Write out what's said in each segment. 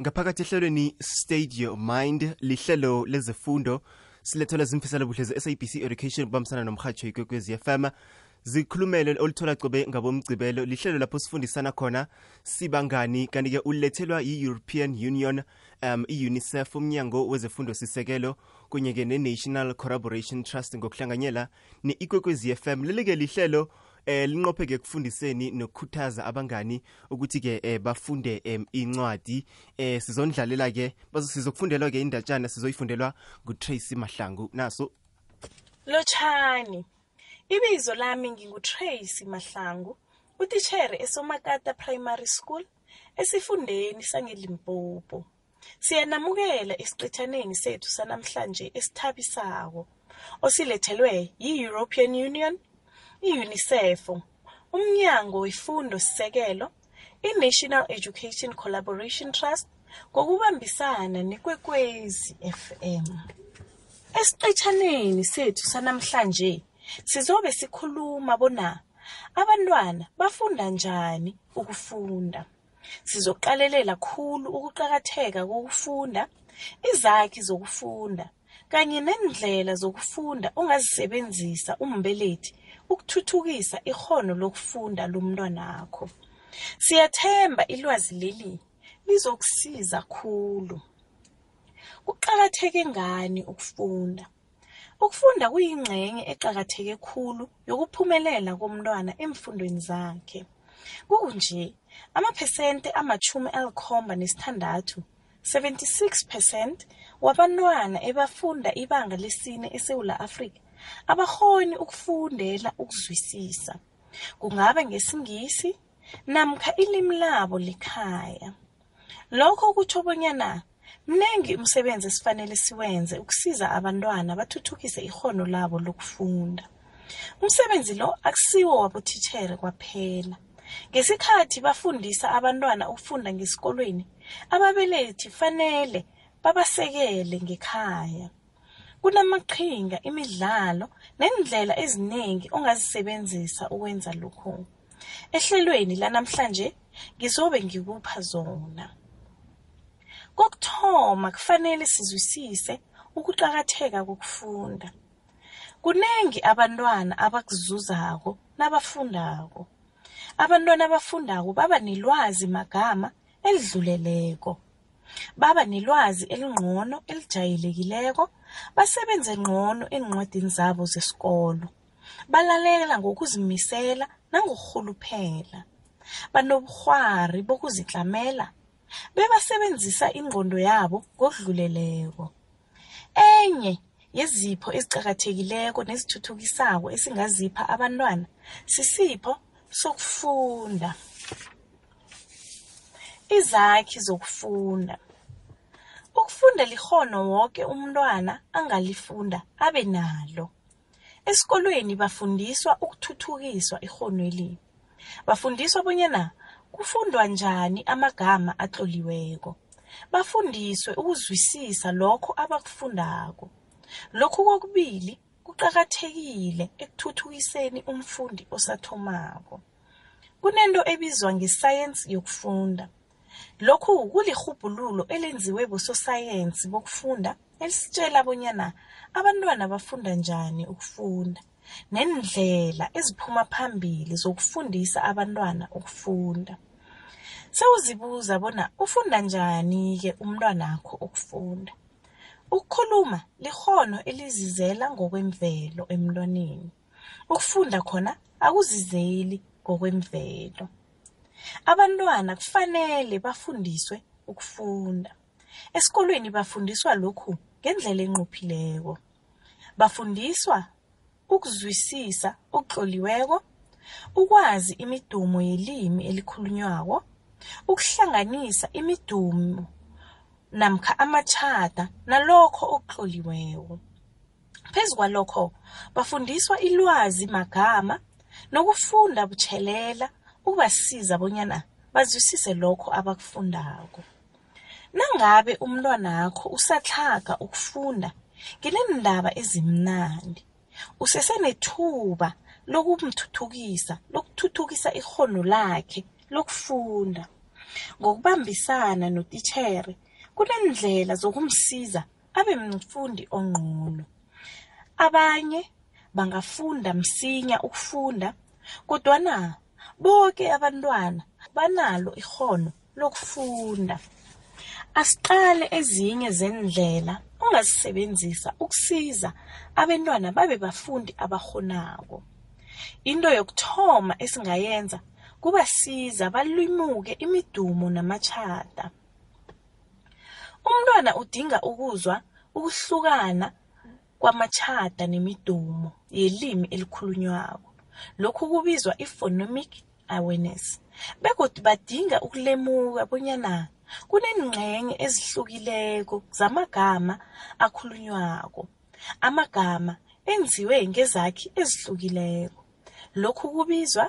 ngaphakathi ehlelweni stage your mind lihlelo lezefundo silethelwa zimfisela buhle ze-sabc education kubambisana nomhatsho ikwekwezi fm zikhulumele oluthola cobe ngabomgcibelo lihlelo lapho sifundisana khona sibangani kanti-ke ulethelwa yi-european union um i-unicef umnyango wezefundo sisekelo kunye-ke ne-national collaboration trust ngokuhlanganyela ne-ikwekwezi fm leli-ke lihlelo eh linqophe-ke ekufundiseni nokukhuthaza abangani ukuthi-ke eh, bafunde um incwadi eh sizondlalela-ke sizokufundelwa-ke indatshana sizoyifundelwa ngutracy mahlangu naso Lotshani. Ibizo lami nginguTracy Mahlangu, utitshere eSomakata Primary School esifundeni sangeLimpopo. Siyanamukela esiqithaneni sethu sanamhlanje esithabisako osilethelwe yi-European Union, i-UNICEF, uMnyango Wefundo Sisekelo, i-National Education Collaboration Trust ngokubambisana nekwekwezi FM. Esiqitshaneni sethu sanamhlanje sizobe sikhuluma bona abantwana bafunda njani ukufunda. Sizoqalelela khulu ukuqakatheka kokufunda, izakhi zokufunda kanye nendlela zokufunda ongazisebenzisa umbelethi ukuthuthukisa ikghono lokufunda lomntwanakho. Siyathemba ilwazi leli lizokusiza khulu. Kuqakatheke ngani ukufunda? Ukufunda kuyingxenye eqakatheke khulu yokuphumelela komntwana emfundweni zakhe. Kunje, amaphesente amachumi alikhomba nesithandathu, 76 percent, wabantwana ebafunda ibanga lesine eSewula Afrika abakghoni ukufundela ukuzwisisa. Kungaba ngesingisi namkha ilimi labo lekhaya. Lokho kutjho bonyana mnengi umsebenzi esifanele siwenze ukusiza abantwana bathuthukise ikghono labo lokufunda. Umsebenzi lo akusiwo wabotitjhere kwaphela. Ngesikhathi bafundisa abantwana ukufunda ngesikolweni, ababelethi fanele babasekele ngekhaya. Kunamaqhinga, imidlalo neendlela ezinengi ongazisebenzisa ukwenza lokhu. Ehlelweni lanamhlanje ngizobe ngikupha zona. Kokuthoma kufanele sizwisise ukuqakatheka kokufunda. Kunengi abantwana abakuzuzako nabafundako. Abantwana abafundako baba nelwazi magama elidluleleko. Baba nelwazi elingcono elijayelekileko, basebenze ngcono eencwadini zabo zesikolo. Balalela ngokuzimisela nangokurhuluphela. Banobukghwari bokuzitlamela bebasebenzisa ingqondo yabo ngokudluleleko. Enye yezipho eziqakathekileko nezithuthukisako esingazipha abantwana sisipho sokufunda. Izakhi zokufunda. Ukufunda likghono woke umntwana angalifunda abe nalo. Esikolweni bafundiswa ukuthuthukiswa ikghonweli. Bafundiswa bonyana kufundwa njani amagama atloliweko. Bafundiswe ukuzwisisa lokho abakufundako. Lokhu kokubili kuqakathekile ekuthuthukiseni umfundi osathomako. Kunento ebizwa ngesayensi yokufunda. Lokhu kulirhubhululo elenziwe bososayensi bokufunda elisitjela bonyana abantwana bafunda njani ukufunda neendlela eziphuma phambili zokufundisa abantwana ukufunda. Sewuzibuza bona ufunda njani-ke umntwanakho ukufunda? Ukukhuluma likghono elizizela ngokwemvelo emntwaneni. Ukufunda khona akuzizeli ngokwemvelo. Abantwana kufanele bafundiswe ukufunda. Esikolweni bafundiswa lokhu ngendlela enqophileko. Bafundiswa ukuzwisisa okutloliweko, ukwazi imidumo yelimi elikhulunywako, ukuhlanganisa imidumo namkha amatjhada nalokho okutloliweko. Phezu kwalokho, bafundiswa ilwazi magama nokufunda butjhelela ukubasiza bonyana bazwisise lokho abakufundako. Nangabe umntwanakho usatlhaga ukufunda, ngineendaba ezimnandi. Usesenethuba lokumthuthukisa, lokuthuthukisa ikghono lakhe lokufunda. ngokubambisana notitshere kunendlela zokumsiza abe mfundi ongqono abanye bangafunda msinya ukufunda kodwana bonke abantwana banalo ikghono lokufunda. Asiqale ezinye zendlela ongazisebenzisa ukusiza abantwana babe bafundi abahonako into yokuthoma esingayenza kubasiza balimuke imidumo namachata umntwana udinga ukuzwa ukuhlukana kwamachata nemidumo yelimi elikhulunywako. Lokhu kubizwa i-phonemic awareness. Begodu badinga ukulemuka bonyana kunengcenye ezihlukileko zamagama akhulunywako. Amagama enziwe ngezakhi ezihlukileko. Lokhu kubizwa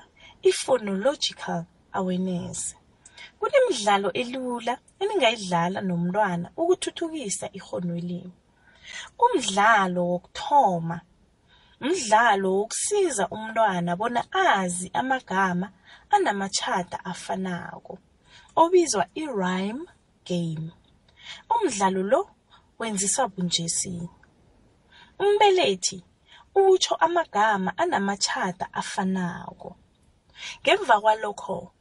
i-phonological awareness. Kunemidlalo elula eningayidlala nomntwana ukuthuthukisa ikghonwelimi umdlalo wokuthoma mdlalo wokusiza umntwana bona azi amagama anamatjhada afanako obizwa i-rhyme game. Umdlalo lo wenziswa bunjesi. Umbelethi utsho amagama anamatjhada afanako. Ngemva kwalokho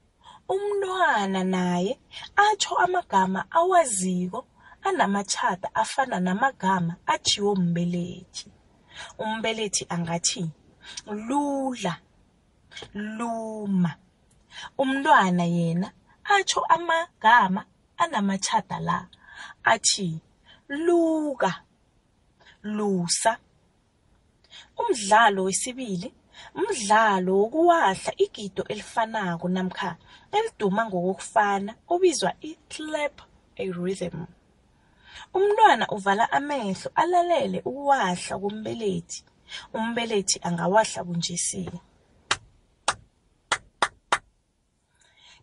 umntwana naye atjho amagama awaziko anamatjhada afana namagama atjhiwo mbelethi umbelethi angathi lula luma. Umntwana yena atjho amagama anamatjhada la athi luka lusa. Umdlalo wesibili mdlalo wokuwahla igido elifanako namkha eliduma ngokokufana obizwa i-clap a rhythm. Umntwana uvala amehlo alalele ukuwahla kombelethi umbelethi angawahla bunjesi.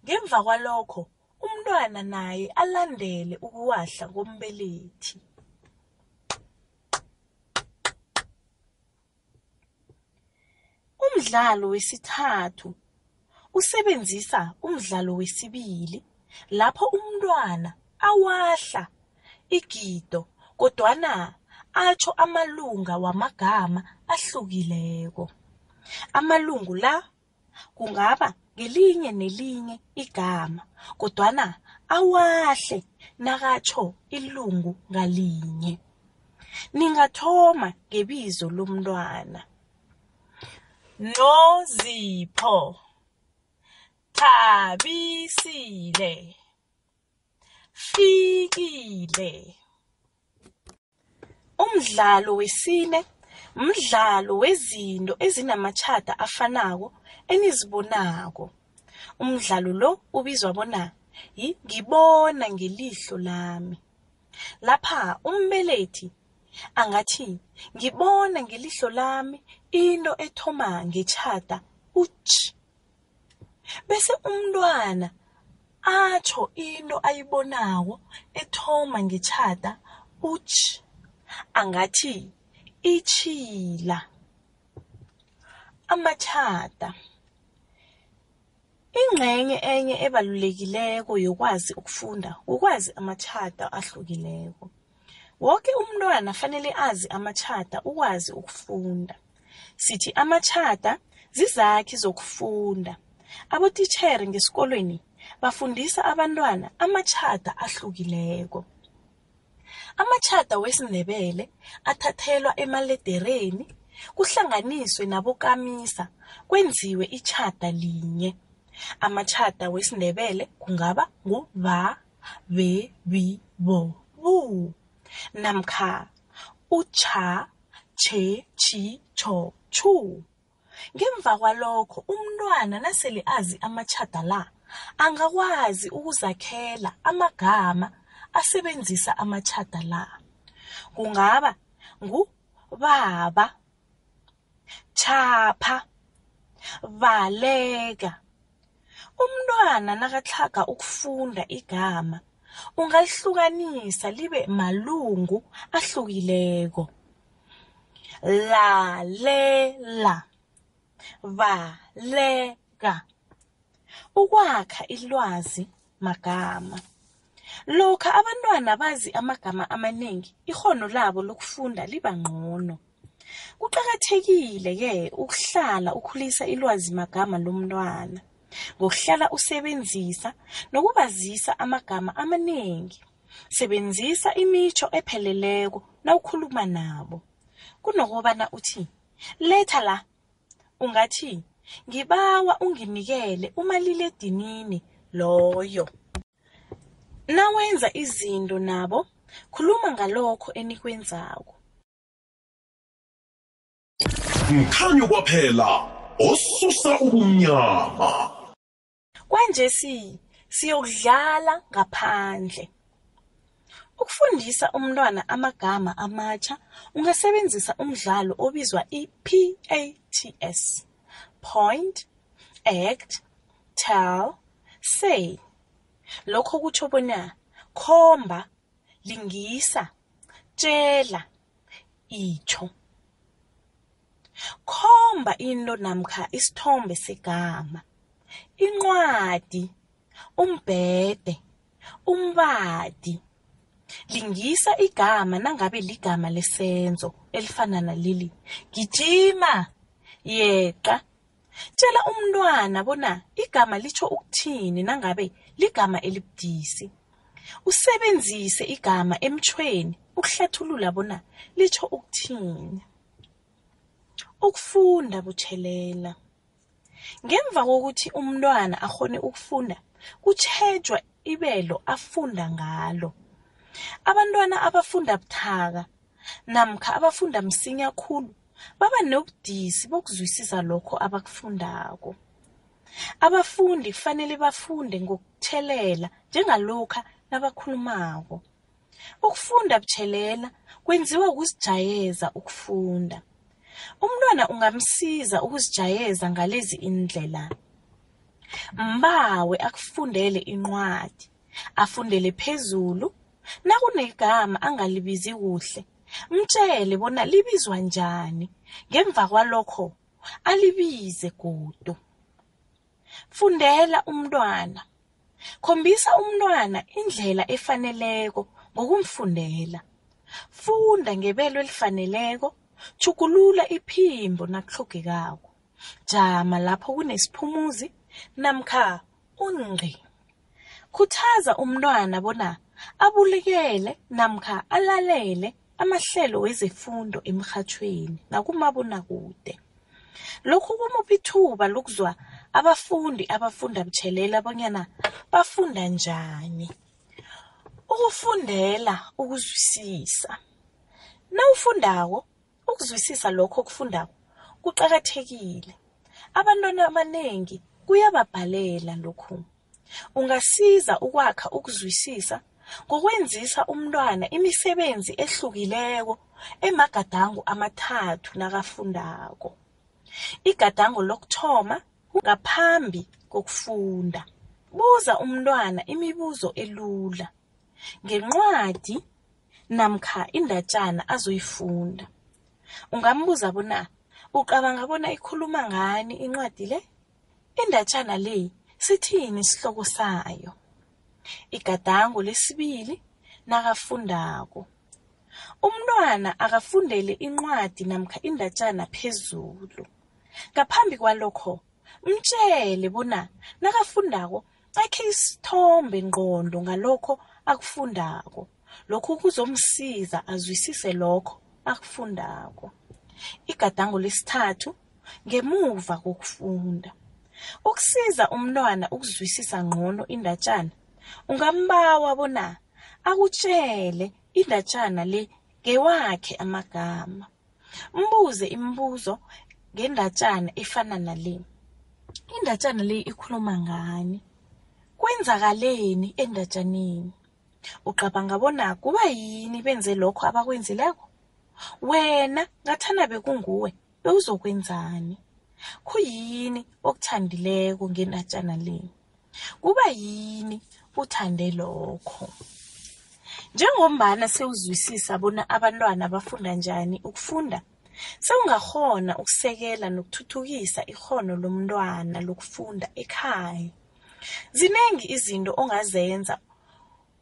Ngemva kwalokho umntwana naye alandele ukuwahla kombelethi. Umdlalo wesithathu usebenzisa umdlalo wesibili lapho umntwana awahla igido kodwana atsho amalunga wamagama ahlukileko. Amalungu la kungaba ngelinye nelinye igama kodwana awahle nakatsho ilungu ngalinye. Ningathoma ngebizo lomntwana. Nozipho Thabisile Fikile. Umdlalo wesine mdlalo wezinto ezinamatjhada afanako enizibonako. Umdlalo lo ubizwa bona yi ngibona ngelihlo lami. Lapha umbelethi angathi ngibona ngelihlo lami into ethoma ngetjhada utsh bese umntwana atsho into ayibonako ethoma ngetjhada utsh angathi itjhila amatjhada. Ingcenye enye ebalulekileko yokwazi ukufunda ukwazi amatjhada ahlukileko. Woke umntwana fanele azi amatjhada ukwazi ukufunda. Sithi amatjhada zizakhi zokufunda. Abotitjhere ngesikolweni bafundisa abantwana amatjhada ahlukileko. Amatjhada wesindebele athathelwa emaledereni kuhlanganiswe nabokamisa kwenziwe itjhada linye. Amatjhada wesindebele kungaba ngu ba be bi bo bu namkha ucha che chi cho chu. Ngemva kwalokho umntwana nasele azi amatjhada la angakwazi ukuzakhela amagama asebenzisa amatjhada la. Kungaba ngu baba chapha valeka. Umntwana nakatlhaga ukufunda igama ungalihlukanisa libe malungu ahlukileko. Lalela valeka. Ukwakha ilwazi magama. Lokha abantwana bazi amagama amaningi, ikhono labo lokufunda liba ngcono. Kuqakathekile-ke ukuhlala ukhulisa ilwazi magama lomntwana ngokuhlala usebenzisa nokubazisa amagama amaningi. Sebenzisa imitsho epheleleko nawukhuluma nabo. Kunokobana uthi, letha la. Ungathi, ngibawa unginikele umaliledinini loyo. Nawenza izinto nabo, khuluma ngalokho enikwenzako. mkhanyo kwaphela osusa ubumnyama Kwanje si siyokudlala ngaphandle. Ukufundisa umntwana amagama amatsha ungasebenzisa umdlalo obizwa i-PATS. Point, act, tell, say. Lokho kutsho bona khomba, lingisa, tshela, itsho. Khomba into namkha isithombe segama. Incwadi, umbhede, umbadi. Lingisa igama nangabe ligama lesenzo elifana naleli. Gijima, yeqa. Tshela umntwana bona igama litsho ukuthini nangabe ligama elibudisi. Usebenzise igama emtjhweni ukuhlathulula bona litsho ukuthini. Ukufunda butjhelela. Ngemva kokuthi umntwana akghone ukufunda, kutjhejwa ibelo afunda ngalo. Abantwana abafunda buthaka namkha abafunda msinya khulu baba nobudisi bokuzwisisa lokho abakufundako. Abafundi kufanele bafunde ngokuthelela njengalokha nabakhulumako. Ukufunda butjhelela kwenziwa ukuzijayeza ukufunda. Umntwana ungamsiza ukuzijayeza ngalezi indlela. Mbawe akufundele incwadi, afundele phezulu, nakunegama angalibizi kuhle, mtjele bona libizwa njani, ngemva kwalokho alibize godu. Fundela umntwana. Khombisa umntwana indlela efaneleko ngokumfundela. Funda ngebelo elifaneleko, tjhugulula iphimbo nakutlhogekako. Jama lapho kunesiphumuzi namkha unqi. Khuthaza umntwana bona abulikele namkha alalele amahlelo wezefundo emrhatjhweni nakumabonakude. Lokhu kumupha ithuba lokuzwa abafundi abafunda butjhelela bonyana bafunda njani. Ukufundela ukuzwisisa. Nawufundako, ukuzwisisa lokho okufundako kuqakathekile. Abantwana abanengi kuyababhalela lokhu. Ungasiza ukwakha ukuzwisisa ngokwenzisa umntwana imisebenzi ehlukileko emagadango amathathu nakafundako. Igadango lokuthoma ngaphambi kokufunda. Buza umntwana imibuzo elula ngencwadi namkha indatjana azoyifunda. Ungambuza bona ucabanga bona ikhuluma ngani incwadi le? Indatjana le sithini isihloko sayo? Igadango lesibili nakafundako. Umntwana akafundele incwadi namkha indatjana phezulu. Ngaphambi kwalokho, mtjele bona nakafundako akhe isithombe ngqondo ngalokho akufundako. Lokhu kuzomsiza azwisise lokho akufundako. Igadango lesithathu ngemuva kokufunda. Ukusiza umntwana ukuzwisisa ngcono indatjana, ungambawa bona akutjele indatjana le ngewakhe amagama. Mbuze imibuzo ngendatjana efana nale. Indatjana le ikhuluma ngani? Kwenzakaleni endatjaneni? Ucabanga bona kuba yini benze lokho abakwenzileko? Wena ngathana bekunguwe, bewuzokwenzani? Khuyini okuthandileko ngendatjana le? Kuba yini uthande lokho? Njengombana sewuzwisisa bona abantwana bafunda njani ukufunda, sewungakghona ukusekela nokuthuthukisa ikghono lomntwana lokufunda ekhaya. Ziningi izinto ongazenza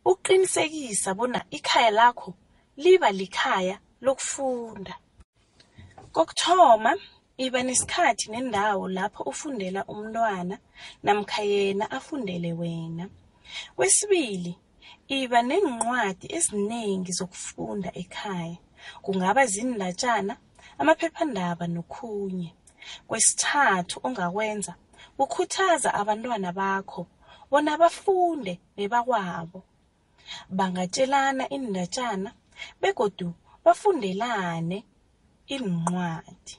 uqinisekisa bona ikhaya lakho liba likhaya lokufunda. Kokuthoma, iba nesikhathi nendawo lapho ufundela umntwana namkha yena afundele wena. Kwesibili, iba neencwadi ezinengi zokufunda ekhaya. Kungaba ziindatjana, amaphephandaba nokhunye. Kwesithathu ongakwenza, kukhuthaza abantwana bakho bona bafunde nebakwabo. Bangatjelana iindatjana begodu bafundelane iincwadi.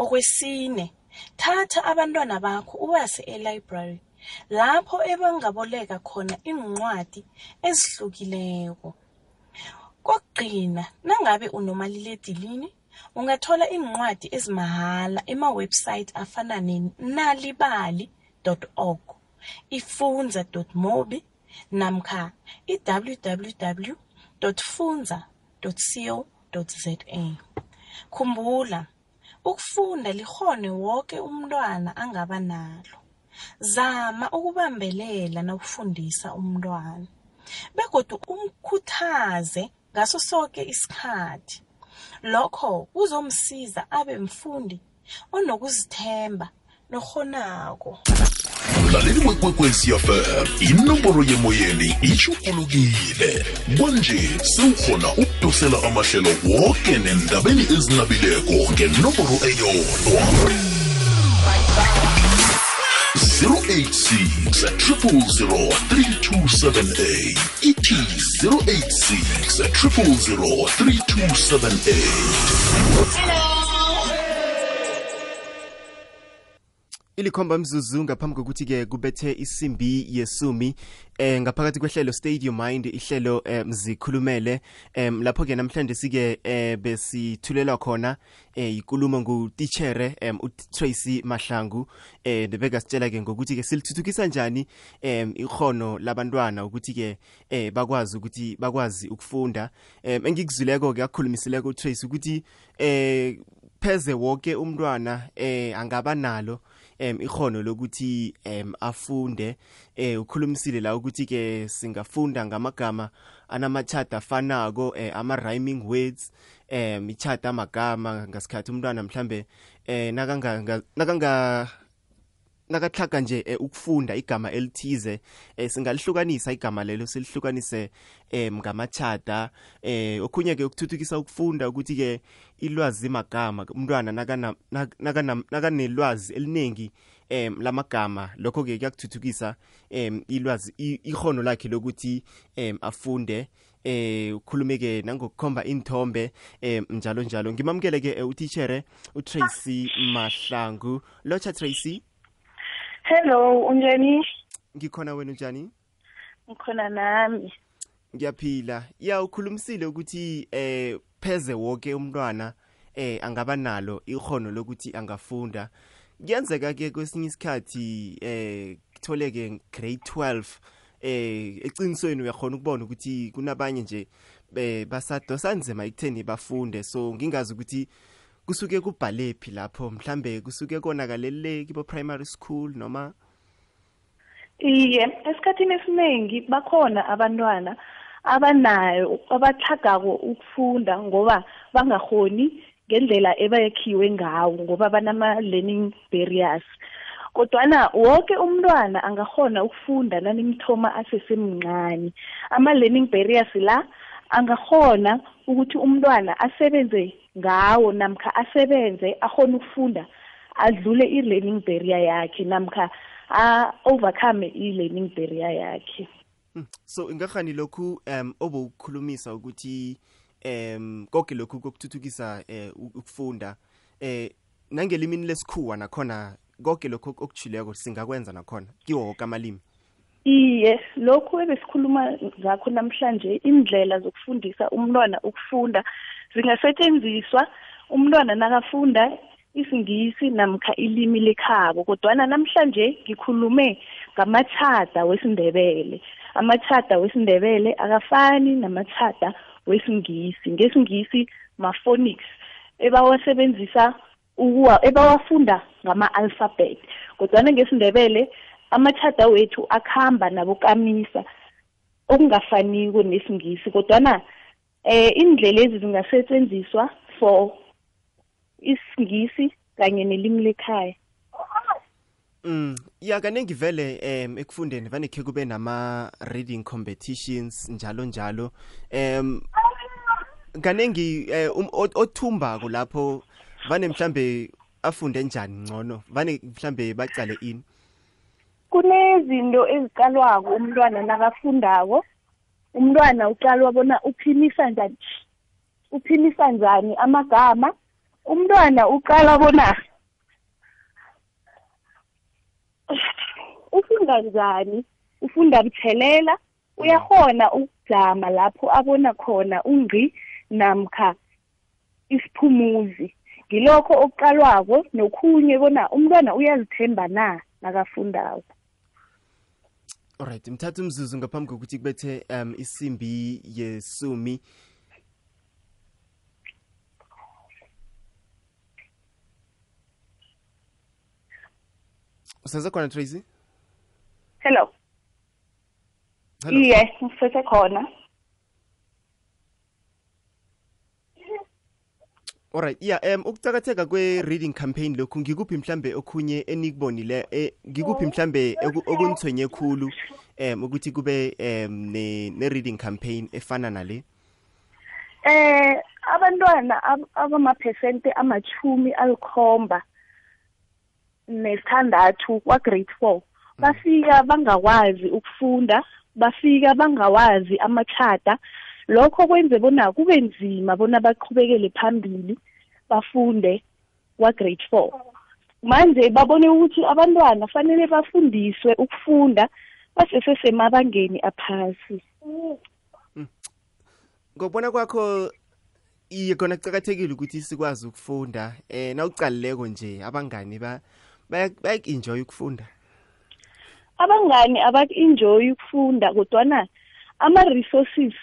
Okwesine, thatha abantwana bakho ubase e-library lapho ebangaboleka khona iincwadi ezihlukileko. Kokugcina, nangabe unomaliledinini, ungathola iincwadi ezimahala ema-website afana ne-nalibali.org, ifunza.mobi namkha i-www.funza.co.za. Khumbula, ukufunda likghono woke umntwana angaba nalo. Zama ukubambelela nawufundisa umntwana begodu umkhuthaze ngaso soke isikhathi. Lokho kuzomsiza abe mfundi onokuzithemba nokghonako. mlaleli wekwekwezi inomboro yemoyeni itjhugulukile kwanje sewukhona ukudosela amahlelo woke nendabeni ezinabileko ngenomboro eyodwa 086 0003278 ithi 086 0003278 ilikhomba mzuzu ngaphambi kokuthi-ke kubethe isimbi yesumi eh ngaphakathi kwehlelo stadium mind ihlelo eh, mzikhulumele em lapho-ke namhlanje sike eh, besithulelwa khona eh ikulumo ngutitshere em uTracy Mahlangu eh bebegasitshela-ke ngokuthi-ke silithuthukisa njani em ikhono labantwana ukuthi-ke eh bakwazi ukuthi bakwazi ukufunda. Em engikuzwileko-ke akukhulumisileko uTracy ukuthi eh pheze wonke umntwana eh angaba nalo em ikhono lokuthi em afunde eh ukhulumisile la ukuthi ke singafunda ngamagama anamachata afanako eh, ama rhyming words em ichata amagama ngasikhathi umntwana mhlambe eh nakanga nakanga nakahlaga nje eh, ukufunda igama elithize eh, singalihlukanisa igama lelo silihlukanise eh, ngamachata eh okhunye ke ukuthuthukisa ukufunda ukuthi ke ilwazi magama umntwana nakana nakanelwazi eliningi em lamagama lokho ke kuyakuthuthukisa em ilwazi ihono lakhe lokuthi em afunde eh ukhulumeke nangokukhomba inthombe eh njalo njalo. Ngimamukele ke utitshere uTracy Mahlangu. Locha Tracy? Hello, unjani? ngikhona wena unjani Ngikhona nami. ngiyaphila ya ukhulumisile ukuthi eh pheze wonke umntwana eh angaba nalo ihono lokuthi angafunda kuyenzeka ke kwesinye isikhathi eh kutholeke grade 12 eh eqinisweni uyakhona ukubona ukuthi kunabanye nje basadosa nzima ekutheni bafunde so ngingazi ukuthi kusuke kubhale phi lapho mhlambe kusuke konakalele kibo primary school noma Iye, esikhathini esiningi bakhona abantwana abanayo abathagako ukufunda ngoba bangahoni ngendlela ebayekhiwe ngawo ngoba banama learning barriers. Kodwana wonke umntwana angahona ukufunda nanimthoma asesemncane. Ama learning barriers la angahona ukuthi umntwana asebenze ngawo namkha asebenze akhona ukufunda adlule i-learning barrier yakhe namkha a-overcome i-learning barrier yakhe. So ingakhani lokhu um obowukhulumisa ukuthi um konke lokhu kokuthuthukisa eh ukufunda eh nangelimini lesikhuwa nakhona konke lokhu okuchileko singakwenza nakhona kiwo woke amalimi? Iye, lokhu ebesikhuluma ngakho namhlanje indlela zokufundisa umntwana ukufunda zingasetshenziswa umntwana nakafunda isingisi namkha ilimi lekhabo kodwana namhlanje ngikhulume ngamachada wesindebele. Amachada wesindebele akafani namachada wesingisi. Ngesingisi ma-phonics ebawasebenzisa ukuwa ebawafunda ngama-alphabet kodwana ngesindebele amachata wethu akuhamba nabokamisa okungafaniko nesingisi kodwana eh indlela lezi zingasetshenziswa for isingisi kanye nelimi lekhaya. Mm, ya kaningi vele em ekufundeni vane khe kube nama reading competitions njalo njalo. Em kaningi eh, um, othumbako lapho vane mhlambe afunde njani ngcono vane mhlambe bacale ini? Kunezinto eziqalwako umntwana nakafundako. Umntwana uqalwa bona uphimisa njani? Uphimisa njani amagama? Umntwana uqala bona ufunda njani? Ufunda buthelela uyahona ukujama lapho abona khona ungqi namkha isiphumuzi. Ngilokho okuqalwako nokhunye bona umntwana uyazithemba na nakafundako. Alright mthatha umzuzu ngaphambi kokuthi kubethe um isimbi yesumi Usenze khona Tracy? hello Hello. iye ngisese khona Alright yeah um ukucakatheka kwe reading campaign lokhu ngikuphi mhlambe okhunye enikubonile eh, ngikuphi mhlambe oku- okunithwenye khulu um ukuthi kube um ne, ne campaign efana nale? Eh abantwana ab- abamaphesente amachumi alikhomba nesithandathu kwa-grade four bafika bangakwazi ukufunda bafika bangawazi amachata lokho kwenze bona kube nzima bona baqhubekele phambili bafunde kwa-grade four. Manje babone ukuthi abantwana fanele bafundiswe ukufunda basesesemabangeni aphasi. Ngokubona kwakho iye kona kucakathekile ukuthi sikwazi ukufunda eh nawucalileko nje abangani ba bayak-enjoy ukufunda? Abangani abaku-enjoy ukufunda kodwana ama-resources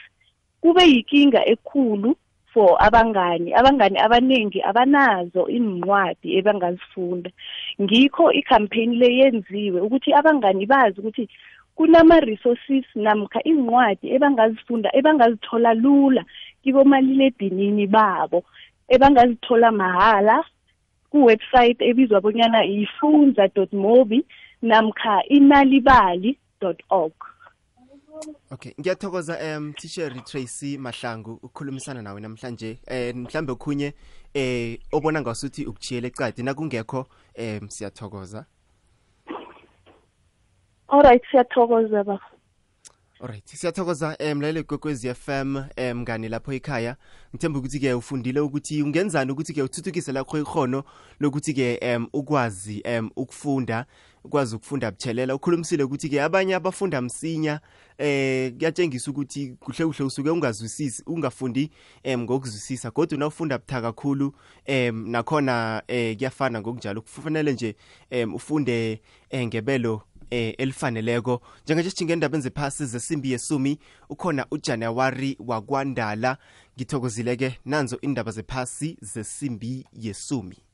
kube yinkinga ekhulu for abangani. Abangani abaningi abanazo incwadi ebangazifunda. Ngikho i-campaign le yenziwe ukuthi abangani bazi ukuthi kunama-resources namkha incwadi ebangazifunda ebangazithola lula kibomaliledinini babo ebangazithola mahala ku-website ebizwa bonyana yifunza mobi namkha inalibali org. Okay ngiyathokoza um teacher Tracy Mahlangu ukukhulumisana nawe namhlanje. Um mhlambe okhunye um obona ngasuthi ukuchiyela ecadi nakungekho um siyathokoza. Alright siyathokoza ba. Alright siyathokoza eh kwekwez f FM um mngani lapho ekhaya. Ngithemba ukuthi ke ufundile ukuthi ungenzani ukuthi ke uthuthukise lakho ikhono lokuthi ke um ukwazi um ukufunda ukwazi ukufunda buthelela. Ukhulumisile ukuthi ke abanye abafunda msinya eh kuyatshengisa ukuthi kuhle kuhle usuke ungazwisisi ungafundi em ngokuzwisisa. Kodwa nawufunda butha kakhulu em nakhona eh kuyafana ngokunjalo kufanele nje em ufunde eh, ngebelo eh elifaneleko. Njenganje sijinge endabeni zephasi zesimbi yesumi ukhona ujanawari wakwandala. Ngithokozile ke nanzo indaba zephasi zesimbi yesumi